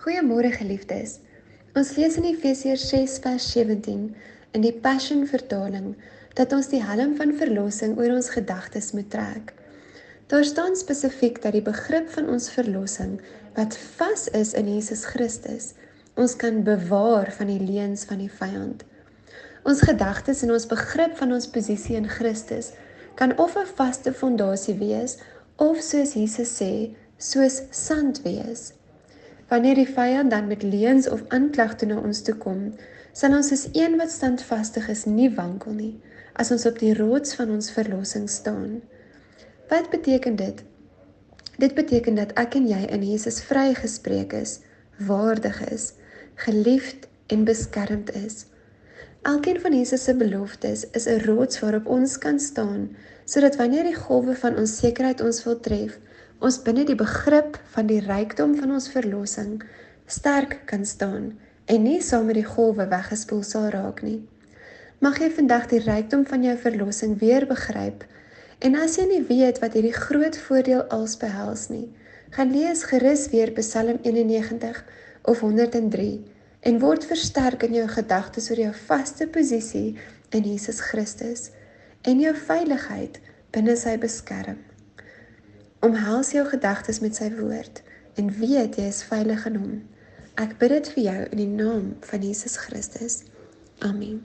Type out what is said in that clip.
Goeiemôre geliefdes. Ons lees in Efesiërs 6 vers 17 in die Passion vertaling dat ons die helm van verlossing oor ons gedagtes moet trek. Daar staan spesifiek dat die begrip van ons verlossing wat vas is in Jesus Christus, ons kan bewaar van die leuns van die vyand. Ons gedagtes en ons begrip van ons posisie in Christus kan of 'n vaste fondasie wees of soos Jesus sê, soos sand wees. Wanneer die vyand dan met leuns of aanklagte na ons toe kom, sal ons as een wat standvastig is nie wankel nie, as ons op die rots van ons verlossing staan. Wat beteken dit? Dit beteken dat ek en jy in Jesus vrygespreek is, waardig is, geliefd en beskermd is. Elkeen van Jesus se beloftes is 'n rots waarop ons kan staan, sodat wanneer die golwe van onsekerheid ons wil tref, ons binne die begrip van die rykdom van ons verlossing sterk kan staan en nie saam met die golwe weggespoel sal raak nie. Mag jy vandag die rykdom van jou verlossing weer begryp. En as jy nie weet wat hierdie groot voordeel als behels nie, gaan lees gerus weer Psalm 91 of 103 en word versterk in jou gedagtes oor jou vaste posisie in Jesus Christus en jou veiligheid binne sy beskerming. Omhels jou gedagtes met sy woord en weet jy is veilig in hom. Ek bid dit vir jou in die naam van Jesus Christus. Amen.